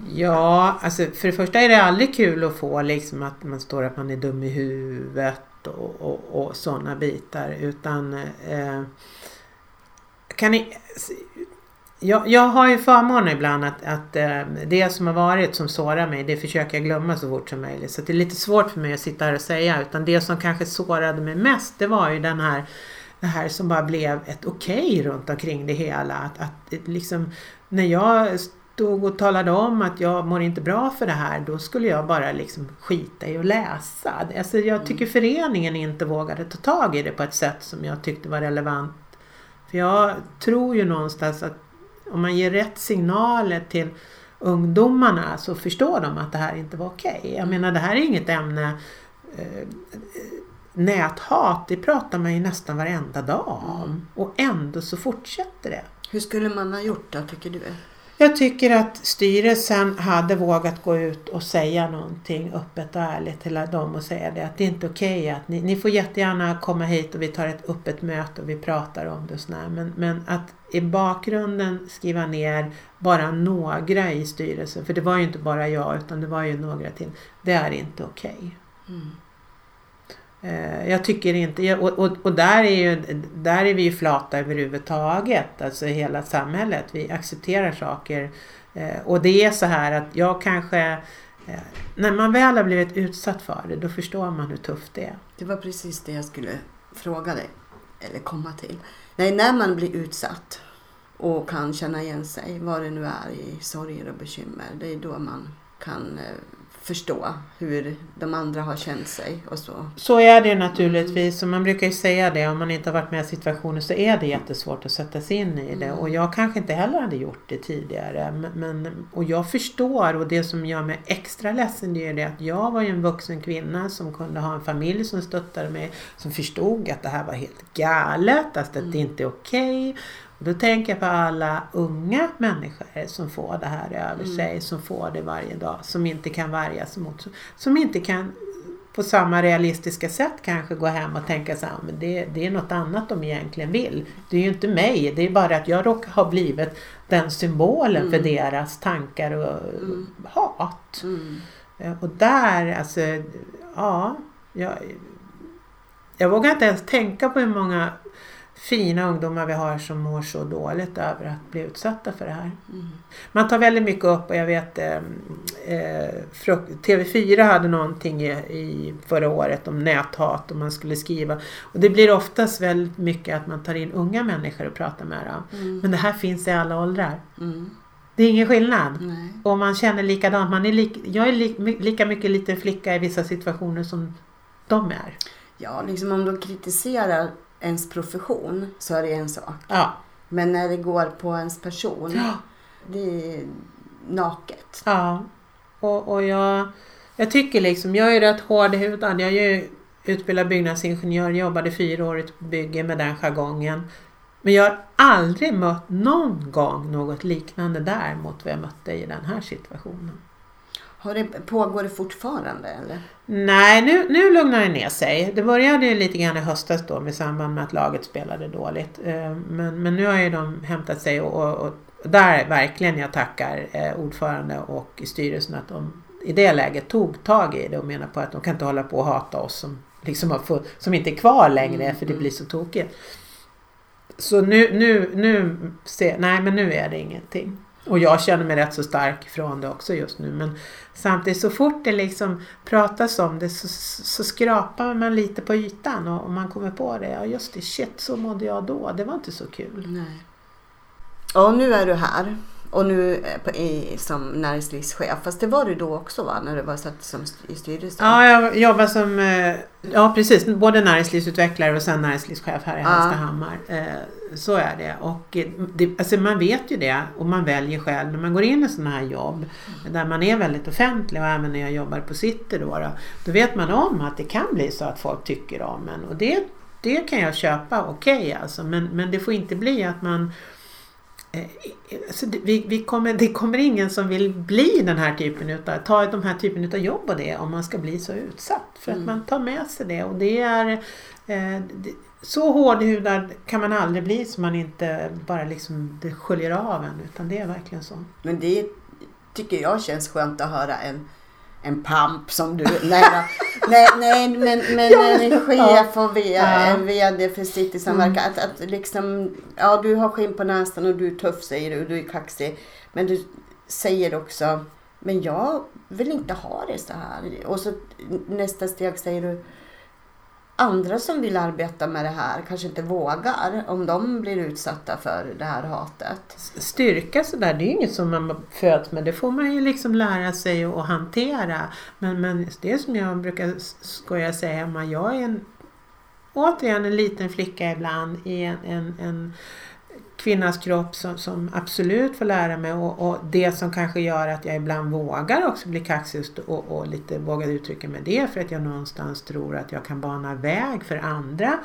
Ja, alltså för det första är det aldrig kul att få liksom att man står att man är dum i huvudet och, och, och sådana bitar. Utan eh, kan ni, jag, jag har ju förmånen ibland att, att eh, det som har varit som sårar mig det försöker jag glömma så fort som möjligt. Så det är lite svårt för mig att sitta här och säga. Utan det som kanske sårade mig mest det var ju den här det här som bara blev ett okej okay runt omkring det hela. Att, att liksom, när jag stod och talade om att jag mår inte bra för det här, då skulle jag bara liksom skita i att läsa. Alltså jag tycker mm. föreningen inte vågade ta tag i det på ett sätt som jag tyckte var relevant. För jag tror ju någonstans att om man ger rätt signaler till ungdomarna så förstår de att det här inte var okej. Okay. Jag menar det här är inget ämne eh, Näthat, det pratar man ju nästan varenda dag om. Mm. Och ändå så fortsätter det. Hur skulle man ha gjort då, tycker du? Jag tycker att styrelsen hade vågat gå ut och säga någonting öppet och ärligt till dem och säga det att det är inte okej okay att ni, ni får jättegärna komma hit och vi tar ett öppet möte och vi pratar om det och sådär. Men, men att i bakgrunden skriva ner bara några i styrelsen, för det var ju inte bara jag utan det var ju några till. Det är inte okej. Okay. Mm. Eh, jag tycker inte, och, och, och, där, är ju, där är vi ju flata överhuvudtaget, alltså hela samhället. Vi accepterar saker. Eh, och det är så här att jag kanske, eh, när man väl har blivit utsatt för det, då förstår man hur tufft det är. Det var precis det jag skulle fråga dig, eller komma till. Nej, när man blir utsatt och kan känna igen sig, vad det nu är i sorger och bekymmer, det är då man kan förstå hur de andra har känt sig och så. Så är det naturligtvis och man brukar ju säga det om man inte har varit med i situationen så är det jättesvårt att sätta sig in i det mm. och jag kanske inte heller hade gjort det tidigare men, och jag förstår och det som gör mig extra ledsen det är det att jag var ju en vuxen kvinna som kunde ha en familj som stöttade mig som förstod att det här var helt galet, att det mm. inte är okej okay, och då tänker jag på alla unga människor som får det här över mm. sig, som får det varje dag, som inte kan värja sig mot, som inte kan på samma realistiska sätt kanske gå hem och tänka sig att det, det är något annat de egentligen vill. Det är ju inte mig, det är bara att jag råkar ha blivit den symbolen mm. för deras tankar och mm. hat. Mm. Eh, och där, alltså, ja, jag, jag vågar inte ens tänka på hur många fina ungdomar vi har som mår så dåligt över att bli utsatta för det här. Mm. Man tar väldigt mycket upp och jag vet eh, eh TV4 hade någonting i, i, förra året om näthat och man skulle skriva. Och det blir oftast väldigt mycket att man tar in unga människor och pratar med dem. Mm. Men det här finns i alla åldrar. Mm. Det är ingen skillnad. Nej. Och man känner likadant. Man är lik, jag är li, lika mycket liten flicka i vissa situationer som de är. Ja, liksom om de kritiserar ens profession så är det en sak. Ja. Men när det går på ens person, ja. det är naket. Ja, och, och jag, jag tycker liksom, jag är rätt hårdhudad. Jag är ju utbildad byggnadsingenjör, jobbade fyra år ett bygge med den jargongen. Men jag har aldrig mött någon gång något liknande där mot vad jag mötte i den här situationen. Har det, pågår det fortfarande eller? Nej, nu, nu lugnar det ner sig. Det började lite grann i höstas då med samband med att laget spelade dåligt. Eh, men, men nu har ju de hämtat sig och, och, och där verkligen jag tackar eh, ordförande och styrelsen att de i det läget tog tag i det och menar på att de kan inte hålla på och hata oss som, liksom fått, som inte är kvar längre mm, för det mm. blir så tokigt. Så nu, nu, nu, se, nej men nu är det ingenting. Och jag känner mig rätt så stark från det också just nu. Men samtidigt så fort det liksom pratas om det så, så skrapar man lite på ytan och, och man kommer på det. Ja just det, shit så mådde jag då. Det var inte så kul. Nej. Ja, nu är du här och nu eh, i, som näringslivschef. Fast det var du då också va? När du var satt som i styrelsen? Ja, jag jobbar som, eh, ja precis, både näringslivsutvecklare och sen näringslivschef här i Ja. Hallstahammar. Eh, Så är det. Och det, alltså man vet ju det och man väljer själv när man går in i sådana här jobb där man är väldigt offentlig och även när jag jobbar på City då, då, då vet man om att det kan bli så att folk tycker om en och det, det kan jag köpa, okej alltså, men, men det får inte bli att man Alltså det, vi, vi kommer, det kommer ingen som vill bli den här typen utav, ta de här typen av jobb och det om man ska bli så utsatt. För att Mm. man tar med sig det och det är eh, det, så hårdhudad kan man aldrig bli så man inte bara liksom det sköljer av en utan det är verkligen så. Men det tycker jag känns skönt att höra en, en pamp som du. Nej, nej, nej men, men en chef och v, Ja. en VD för City Samverkan. Att, att liksom, ja du har skinn på näsan och du är tuff säger du och du är kaxig. Men du säger också, men jag vill inte ha det så här. Och så nästa steg säger du, andra som vill arbeta med det här kanske inte vågar om de blir utsatta för det här hatet. Styrka sådär, det är ju inget som man föds med. Det får man ju liksom lära sig att hantera. Men, men det är som jag brukar skoja säga hemma. Jag är en, återigen en liten flicka ibland i en, en, en kvinnas kropp som, som absolut får lära mig och, och det som kanske gör att jag ibland vågar också bli kaxig och, och lite vågar uttrycka mig det för att jag någonstans tror att jag kan bana väg för andra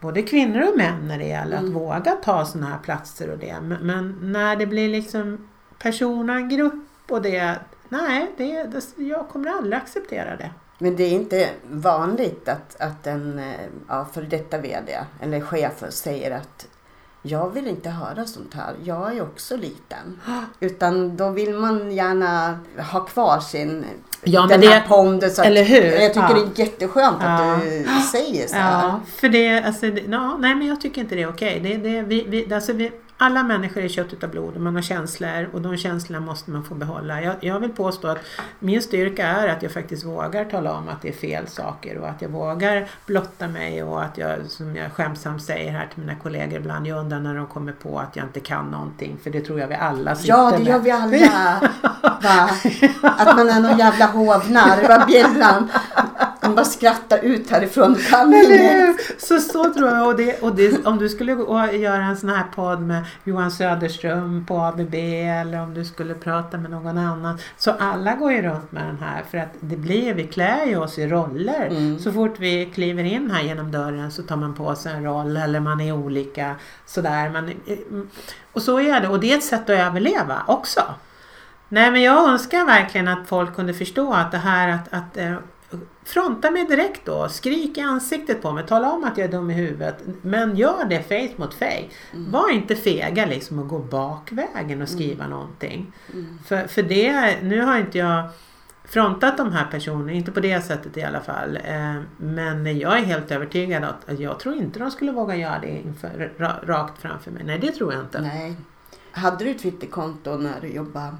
både kvinnor och män när det gäller Mm. att våga ta sådana här platser och det. Men, men när det blir liksom personangrupp och det, nej, det, det, jag kommer aldrig acceptera det. Men det är inte vanligt att, att en eh, ja, för detta VD eller chef säger att jag vill inte höra sånt här. Jag är också liten. Utan då vill man gärna ha kvar sin Ja, den här att- eller hur? Jag tycker Ja. det är jätteskönt Ja. att du säger så här. Ja, för det, alltså, det, ja, nej men jag tycker inte det är okej. Det, det, vi, vi, alltså, vi, alla människor är kött utav blod och man har känslor och de känslorna måste man få behålla. Jag, jag vill påstå att min styrka är att jag faktiskt vågar tala om att det är fel saker och att jag vågar blotta mig och att jag, som jag skämsamt säger här till mina kollegor ibland, jag undrar när de kommer på att jag inte kan någonting för det tror jag vi alla sitter Ja, det gör vi alla. Va? Att man är någon jävla hovnarr. Vad bjällan. Man bara skrattar ut härifrån. Kan? Så, så tror jag. Och det, och det, om du skulle göra en sån här podd med Johan Söderström på ABB eller om du skulle prata med någon annan. Så alla går ju runt med den här för att det blir, vi klär ju oss i roller. Mm. Så fort vi kliver in här genom dörren så tar man på sig en roll eller man är olika sådär. Man, och så är det och det är ett sätt att överleva också. Nej men jag önskar verkligen att folk kunde förstå att det här att, att eh, fronta mig direkt då, skrik i ansiktet på mig, tala om att jag är dum i huvudet. Men gör det face mot face. Var inte fega liksom och gå bakvägen och skriva någonting. För, för det, nu har inte jag frontat de här personerna, inte på det sättet i alla fall. Eh, men jag är helt övertygad att jag tror inte de skulle våga göra det inför, ra, rakt framför mig. Nej, det tror jag inte. Nej. Hade du Twitterkonto när du jobbade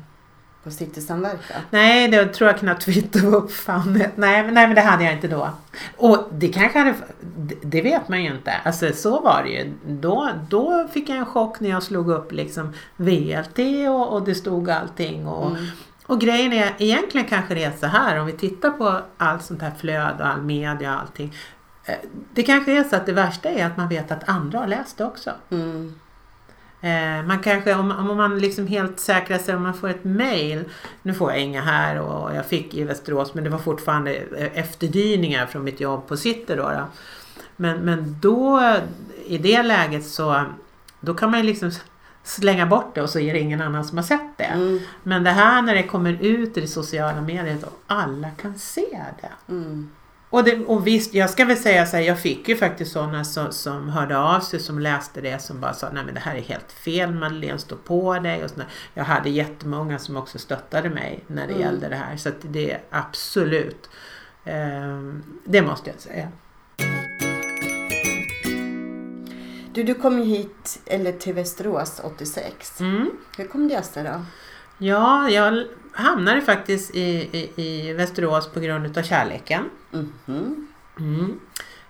på City Samverkan? Nej, det tror jag knappt Twitter var uppfannet. Nej, men- nej, men det hade jag inte då. Och det kanske hade, det- det vet man ju inte. Alltså så var det ju. Då, då fick jag en chock när jag slog upp liksom VLT och, och det stod allting. Och, Mm. och grejen är, egentligen kanske det är så här om vi tittar på allt sånt här flöde och all media och allting. Eh, Det kanske är så att det värsta är att man vet att andra har läst det också. Mm. Eh, man kanske, om, om man liksom helt säkrar sig om man får ett mail. Nu får jag inga här och jag fick i Västerås men det var fortfarande eh, efterdyningar från mitt jobb på City då. då. Men, men då i det läget så då kan man ju liksom slänga bort det och så är det ingen annan som har sett det. Mm. Men det här när det kommer ut i det sociala mediet och alla kan se det. Mm. Och, det, och visst, jag ska väl säga så här, jag fick ju faktiskt sådana som, som hörde av sig som läste det som bara sa nej men det här är helt fel Madeleine, stå på dig och sådär. Jag hade jättemånga som också stöttade mig när det Mm. gällde det här så att det är absolut, eh, det måste jag säga. Du, du kom ju hit, eller till Västerås 86. Mm. Hur kom det sig då? Ja, jag hamnade faktiskt i, i, i Västerås på grund utav kärleken. Mhm. Mm.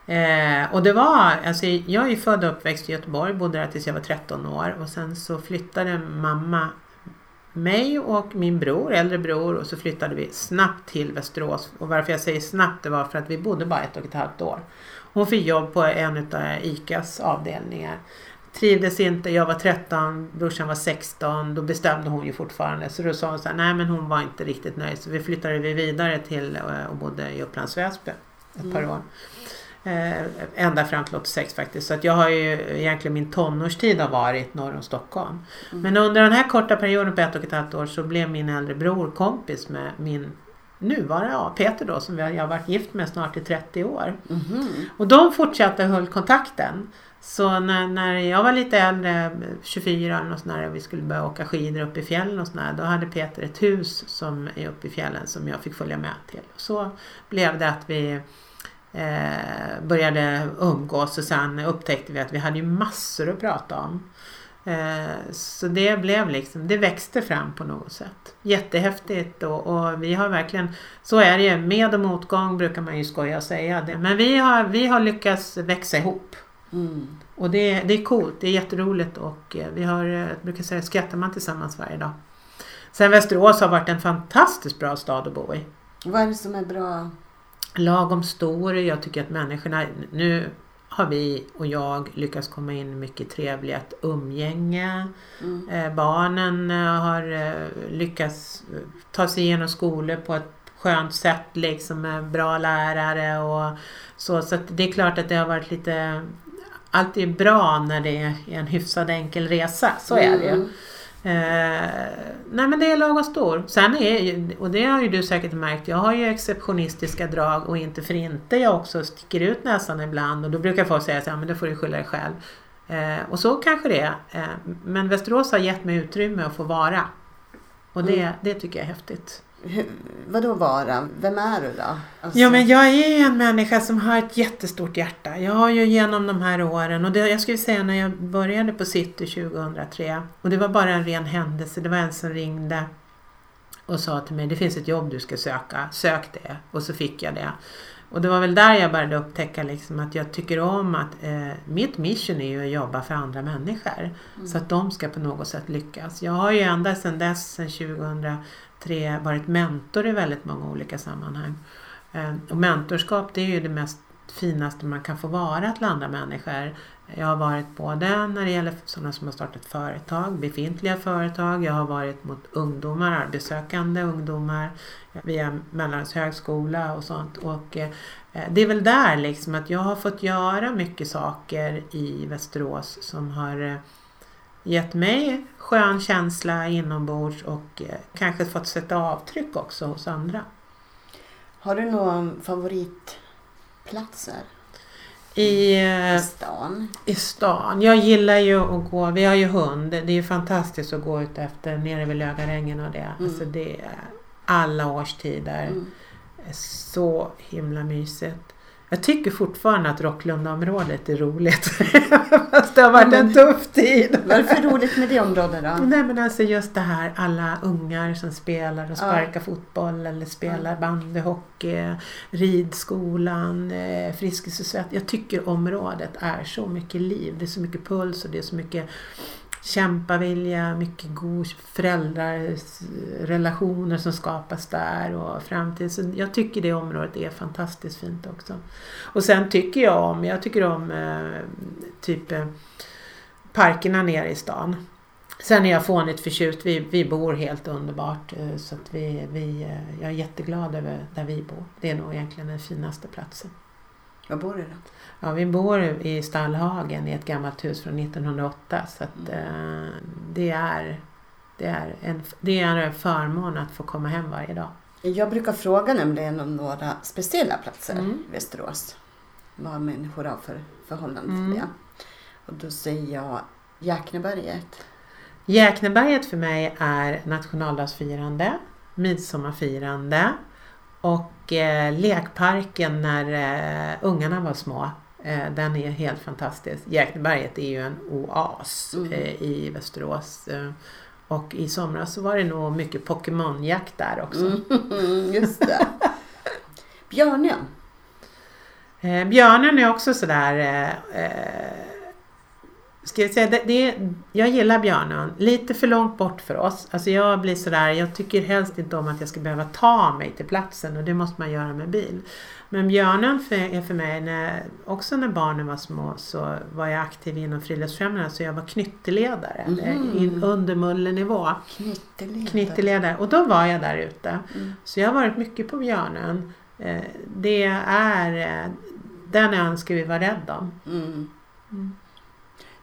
Eh, och det var, alltså jag är född och uppväxt i Göteborg, bodde där tills jag var 13 år och sen så flyttade mamma mig och min bror, äldre bror och så flyttade vi snabbt till Västerås. Och varför jag säger snabbt det var för att vi bodde bara ett och ett halvt år. Hon fick jobb på en av ICAs avdelningar. Trivdes inte, jag var 13, brorsan var 16. Då bestämde hon ju fortfarande. Så då sa hon så här, nej men hon var inte riktigt nöjd. Så vi flyttade vi vidare till eh, och bodde i Upplands Väsby ett par år. Eh, ända fram till 86 faktiskt. Så att jag har ju egentligen min tonårstid har varit norr om Stockholm. Men under den här korta perioden på ett och ett halvt år så blev min äldre bror kompis med min nuvarande, ja, Peter då som jag har varit gift med snart i 30 år. Mhm. Och de fortsatte höll kontakten. Så när, när jag var lite äldre, 24 eller något sånt där, och vi skulle börja åka skidor upp i fjällen och sådär. Då hade Peter ett hus som är uppe i fjällen som jag fick följa med till. Och så blev det att vi eh, började umgås och sen upptäckte vi att vi hade ju massor att prata om. Eh, så det blev liksom, det växte fram på något sätt. Jättehäftigt och, och vi har verkligen, så är det ju, med och motgång brukar man ju skoja och säga det. Men vi har, vi har lyckats växa ihop. Mm. Och det, det är coolt, det är jätteroligt och eh, vi har, eh, jag brukar säga, skrattar man tillsammans varje dag. Sen Västerås har varit en fantastiskt bra stad att bo i. Vad är det som är bra? Lagom stor, jag tycker att människorna, nu har vi och jag lyckats komma in mycket trevligt umgänge. Mm. Eh, barnen eh, har eh, lyckats eh, ta sig igenom skolor på ett skönt sätt liksom med bra lärare och så. Så det är klart att det har varit lite allt är bra när det är en hyfsad enkel resa, så är det ju. Mm. Eh, nej men det är lagom stor. Sen är ju, och det har ju du säkert märkt, jag har ju exceptionistiska drag och inte för inte jag också sticker ut näsan ibland och då brukar folk säga så här, men då får du skylla dig själv. Eh, och så kanske det är. Eh, men Västerås har gett mig utrymme att få vara. Och det, Mm. det tycker jag är häftigt. Hur, vadå vara? Vem är du då? Alltså, Ja men jag är ju en människa som har ett jättestort hjärta. Jag har ju genom de här åren och det, jag skulle säga när jag började på City 2003 och det var bara en ren händelse. Det var en som ringde och sa till mig det finns ett jobb du ska söka. Sök det. Och så fick jag det. Och det var väl där jag började upptäcka liksom att jag tycker om att eh, mitt mission är ju att jobba för andra människor. Så att de ska på något sätt lyckas. Jag har ju ända sedan dess, sedan tre varit mentor i väldigt många olika sammanhang. Ehm, och mentorskap det är ju det mest finaste man kan få vara till andra människor. Jag har varit både när det gäller sådana som har startat företag, befintliga företag. Jag har varit mot ungdomar, arbetssökande ungdomar via Mälardalens högskola och sånt. Och eh, det är väl där liksom att jag har fått göra mycket saker i Västerås som har eh, gett mig skön känsla inombords och eh, kanske fått sätta avtryck också hos andra. Har du några favoritplatser I, i eh, stan? I stan. Jag gillar ju att gå, vi har ju hund. Det är ju fantastiskt att gå ut efter nere vid Lögarängen och det. Mm. Alltså det är alla årstider. Mm. så himla mysigt. Jag tycker fortfarande att Rocklundaområdet är roligt. Fast det har varit Ja, en men- tuff tid. Vad är det för roligt med det området då? Nej men alltså just det här alla ungar som spelar och sparkar fotboll eller spelar bandy, hockey, ridskolan, Friskis Jag tycker området är så mycket liv. Det är så mycket puls och det är så mycket kämpavilja, mycket god föräldrarrelationer som skapas där och framtid. Så jag tycker det området är fantastiskt fint också. Och sen tycker jag om, jag tycker om eh, typ eh, parkerna nere i stan. Sen är jag fånigt förtjust. Vi, vi bor helt underbart. eh, Så att vi, vi, eh, jag är jätteglad över där vi bor. Det är nog egentligen den finaste platsen. Var bor du då? Ja, vi bor i Stallhagen i ett gammalt hus från 1908. Så att, eh, det, är, det, är en, det är en förmån att få komma hem varje dag. Jag brukar fråga nämligen om några speciella platser Mm. i Västerås. Vad människor har för förhållande Mm. till det. Och då säger jag Jäkneberget. Jäkneberget för mig är nationaldagsfirande, midsommarfirande och eh, lekparken när eh, ungarna var små. Eh, den är helt fantastisk. Jäkneberget är ju en oas Mm. eh, i Västerås. Eh, och i somras så var det nog mycket Pokémonjakt där också. Mm, just det. Björnön. Eh, björnen är också sådär eh, eh, Ska jag, säga, det, det, jag gillar Björnön. Lite för långt bort för oss. Alltså jag blir sådär, jag tycker helst inte om att jag ska behöva ta mig till platsen och det måste man göra med bil. Men Björnön för, är för mig, när, också när barnen var små så var jag aktiv inom Friluftsfrämjandet så jag var knytteledare. In, under mullenivå. Knytteledare. Knytteledare. Och då var jag där ute. Mm. Så jag har varit mycket på Björnön. Eh, Det är, eh, den ön ska vi vara rädda om. Mm. Mm.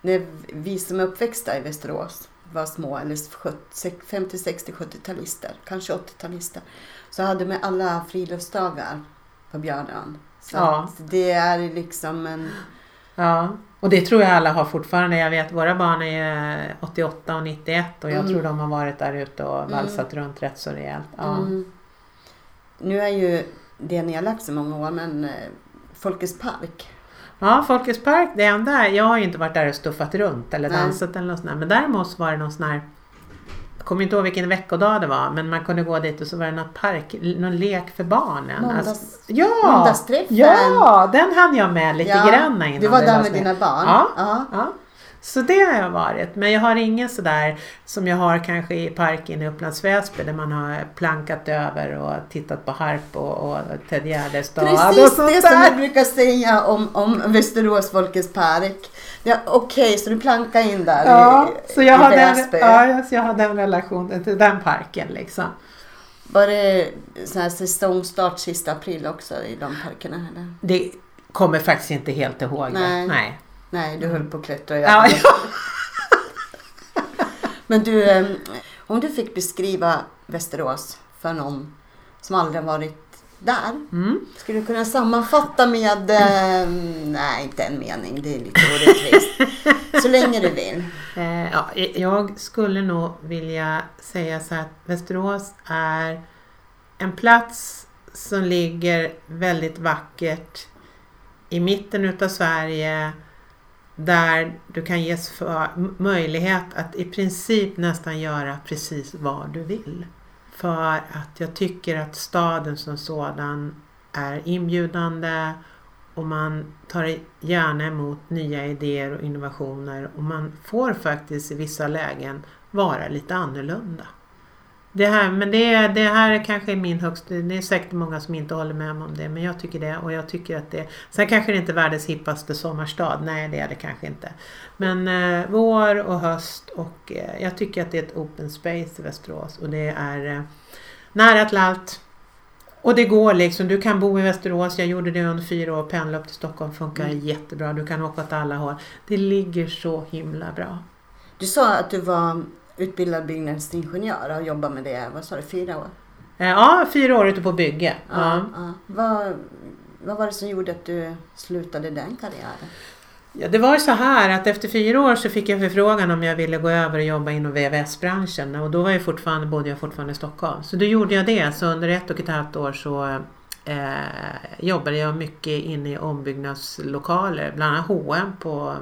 När vi som är uppväxta i Västerås var små, eller 50, 60, 70-talister, kanske 80-talister, så hade man alla friluftsdagar på Björnön. Så Ja. det är liksom en... Ja, och det tror jag alla har fortfarande. Jag vet våra barn är 88 och 91 och jag Mm. tror de har varit där ute och Mm. valsat runt rätt så rejält. Ja. Mm. Nu är ju det nedlagt så många år, men eh, Folkets park. ja, Folkets park, det enda, jag har ju inte varit där och stuffat runt eller Nej. dansat eller något sånt där. Men däremot så var det någon sån här kommer inte ihåg vilken veckodag det var men man kunde gå dit och så var det något park, någon lek för barnen. Måndags- Alltså, ja! Måndagsträffen. Ja, den hann jag med lite Ja, grann innan Du var där med dina barn? Ja. ja. Ja, så det har jag varit. Men jag har ingen sådär som jag har kanske i parken i Upplands Väsby där man har plankat över och tittat på harp och, och Ted Gärdestad och Precis sånt det som jag brukar säga om, om Västerås Folkets park. Ja, Okej, så du plankar in där Ja, i, så jag i har, den, Väsby. ja, så jag har den relationen till den parken liksom. Var det sån här säsongstart sista april också i de parkerna? Eller? Det kommer faktiskt inte helt ihåg Nej. Nej. Nej, du höll på att klättra i Ja, ja. Men du, eh, om du fick beskriva Västerås för någon som aldrig varit där. Mm. Skulle du kunna sammanfatta med, eh, nej inte en mening, det är lite orättvist. Så länge du vill. Eh, ja, jag skulle nog vilja säga så att Västerås är en plats som ligger väldigt vackert i mitten utav Sverige där du kan ges för, möjlighet att i princip nästan göra precis vad du vill. För att jag tycker att staden som sådan är inbjudande och man tar gärna emot nya idéer och innovationer och man får faktiskt i vissa lägen vara lite annorlunda. Det här, men det, det här är kanske är min högsta, det är säkert många som inte håller med om det men jag tycker det och jag tycker att det, sen kanske det inte är världens hippaste sommarstad, nej det är det kanske inte. Men eh, vår och höst och eh, jag tycker att det är ett open space i Västerås och det är eh, nära till allt. Och det går liksom, du kan bo i Västerås, jag gjorde det under fyra år, pendla upp till Stockholm funkar Mm. jättebra, du kan åka åt alla håll. Det ligger så himla bra. Du sa att du var utbildad byggnadsingenjör och jobbat med det, vad sa du, fyra år? Eh, Ja, fyra år ute på bygge. Ja. Ja. ja. Vad, vad var det som gjorde att du slutade den karriären? Ja, det var så här att efter fyra år så fick jag förfrågan om jag ville gå över och jobba inom VVS-branschen och då var jag fortfarande, bodde jag fortfarande i Stockholm. Så då gjorde jag det. Så under ett och ett halvt år så eh, jobbade jag mycket inne i ombyggnadslokaler, bland annat H&M på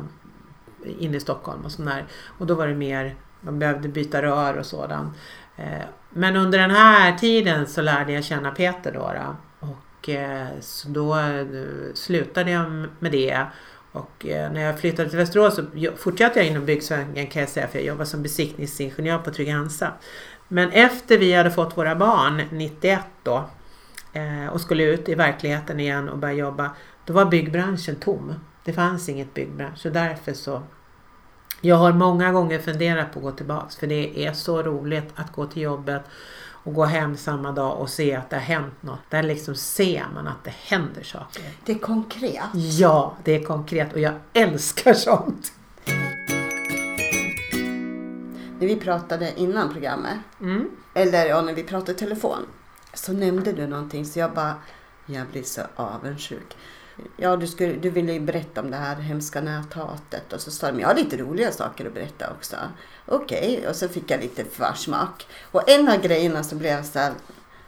inne i Stockholm och sådär. Och då var det mer, man behövde byta rör och sådant. Eh, men under den här tiden så lärde jag känna Peter då. då. Och eh, så då eh, slutade jag med det. Och när jag flyttade till Västerås så fortsatte jag inom byggsvängen kan jag säga för jag jobbade som besiktningsingenjör på Trygg-Hansa. Men efter vi hade fått våra barn 91 då och skulle ut i verkligheten igen och börja jobba då var byggbranschen tom. Det fanns inget byggbransch så därför så jag har många gånger funderat på att gå tillbaks för det är så roligt att gå till jobbet och gå hem samma dag och se att det har hänt något. Där liksom ser man att det händer saker. Det är konkret. Ja, det är konkret och jag älskar sånt. När vi pratade innan programmet, Mm. eller ja, när vi pratade i telefon, så nämnde du någonting så jag bara, jag blir så avundsjuk. Ja, du, skulle, du ville ju berätta om det här hemska näthatet och så sa de, jag har lite roliga saker att berätta också. Okej, och så fick jag lite försmak. Och en av grejerna så blev jag så här,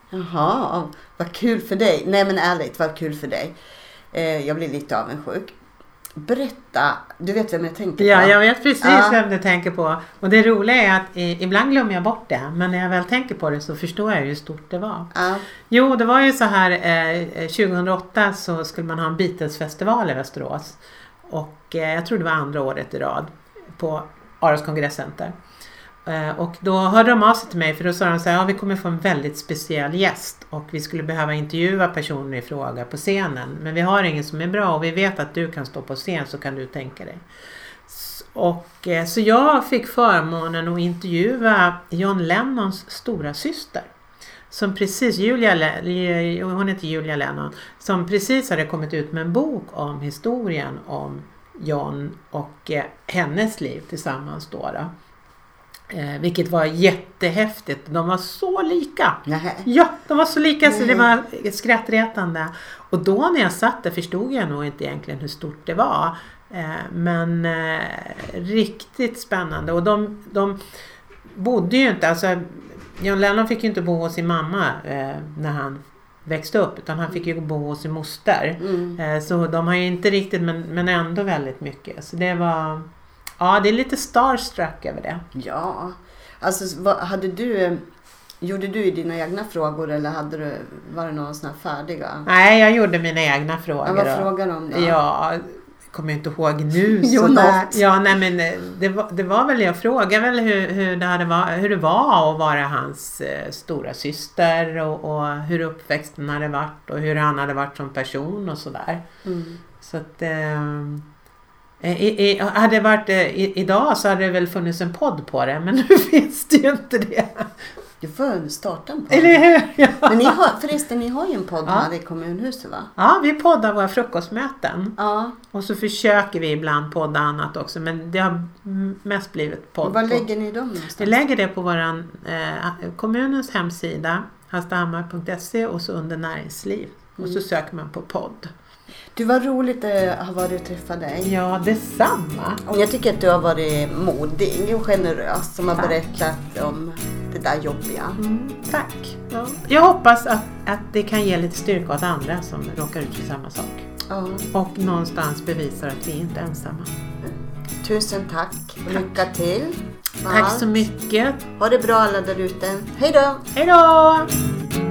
jaha, vad kul för dig. Nej men ärligt, vad kul för dig. Eh, jag blev lite avundsjuk. Berätta, du vet vem jag tänker Ja, på? jag vet precis Ja. vem du tänker på. Och det roliga är att ibland glömmer jag bort det. Men när jag väl tänker på det så förstår jag hur stort det var. Ja, Jo, det var ju så här eh, 2008 så skulle man ha en Beatlesfestival i Västerås. Och eh, jag tror det var andra året i rad. på Aros kongresscenter. Eh, och då hörde de av sig till mig för då sa de så här, ja vi kommer få en väldigt speciell gäst och vi skulle behöva intervjua personen i fråga på scenen. Men vi har ingen som är bra och vi vet att du kan stå på scen så kan du tänka dig. Och, eh, så jag fick förmånen att intervjua John Lennons stora syster. Som precis, Julia, hon heter Julia Lennon, som precis hade kommit ut med en bok om historien om John och eh, hennes liv tillsammans då. då. Eh, vilket var jättehäftigt. De var så lika. Nähä. Ja, de var så lika så det var skrattretande. Och då när jag satt där förstod jag nog inte egentligen hur stort det var. Eh, men eh, riktigt spännande. Och de, de bodde ju inte, alltså John Lennon fick ju inte bo hos sin mamma eh, när han växte upp utan han fick ju bo hos sin moster. Mm. Eh, så de har ju inte riktigt men, men ändå väldigt mycket. Så det var, ja det är lite starstruck över det. Ja, alltså vad, hade du, gjorde du i dina egna frågor eller hade du, var det några sådana färdiga? Nej, jag gjorde mina egna frågor. Ja, vad då. frågar de om då? Ja, jag kommer inte ihåg nu. Jo, sådär. Ja, nej men eh, det var, det var väl, jag frågade väl hur, hur, det, hade var, hur det var att vara hans eh, stora syster och, och hur uppväxten hade varit och hur han hade varit som person och sådär. Mm. Så att eh, i, i, hade det varit eh, i, idag så hade det väl funnits en podd på det men nu finns det ju inte det. Du får starta en podd. Eller hur? Ja. Men ni har, förresten, ni har ju en podd Ja. här i kommunhuset va? ja, vi poddar våra frukostmöten. Ja. Och så försöker vi ibland podda annat också men det har mest blivit podd. Och var lägger ni dem Vi någonstans? lägger det på våran, eh, kommunens hemsida hallstahammar.se och så under näringsliv. Och Mm. så söker man på podd. Du, var roligt att ha varit och träffa dig. Ja, detsamma. Och jag tycker att du har varit modig och generös som har Tack. berättat om det där jobbiga. Mm, tack. Ja. Jag hoppas att, att det kan ge lite styrka åt andra som råkar ut för samma sak. Ja. Och någonstans bevisar att vi inte är ensamma. Tusen tack och lycka till. Tack så mycket. Ha det bra alla där ute. Hej då! Hej då!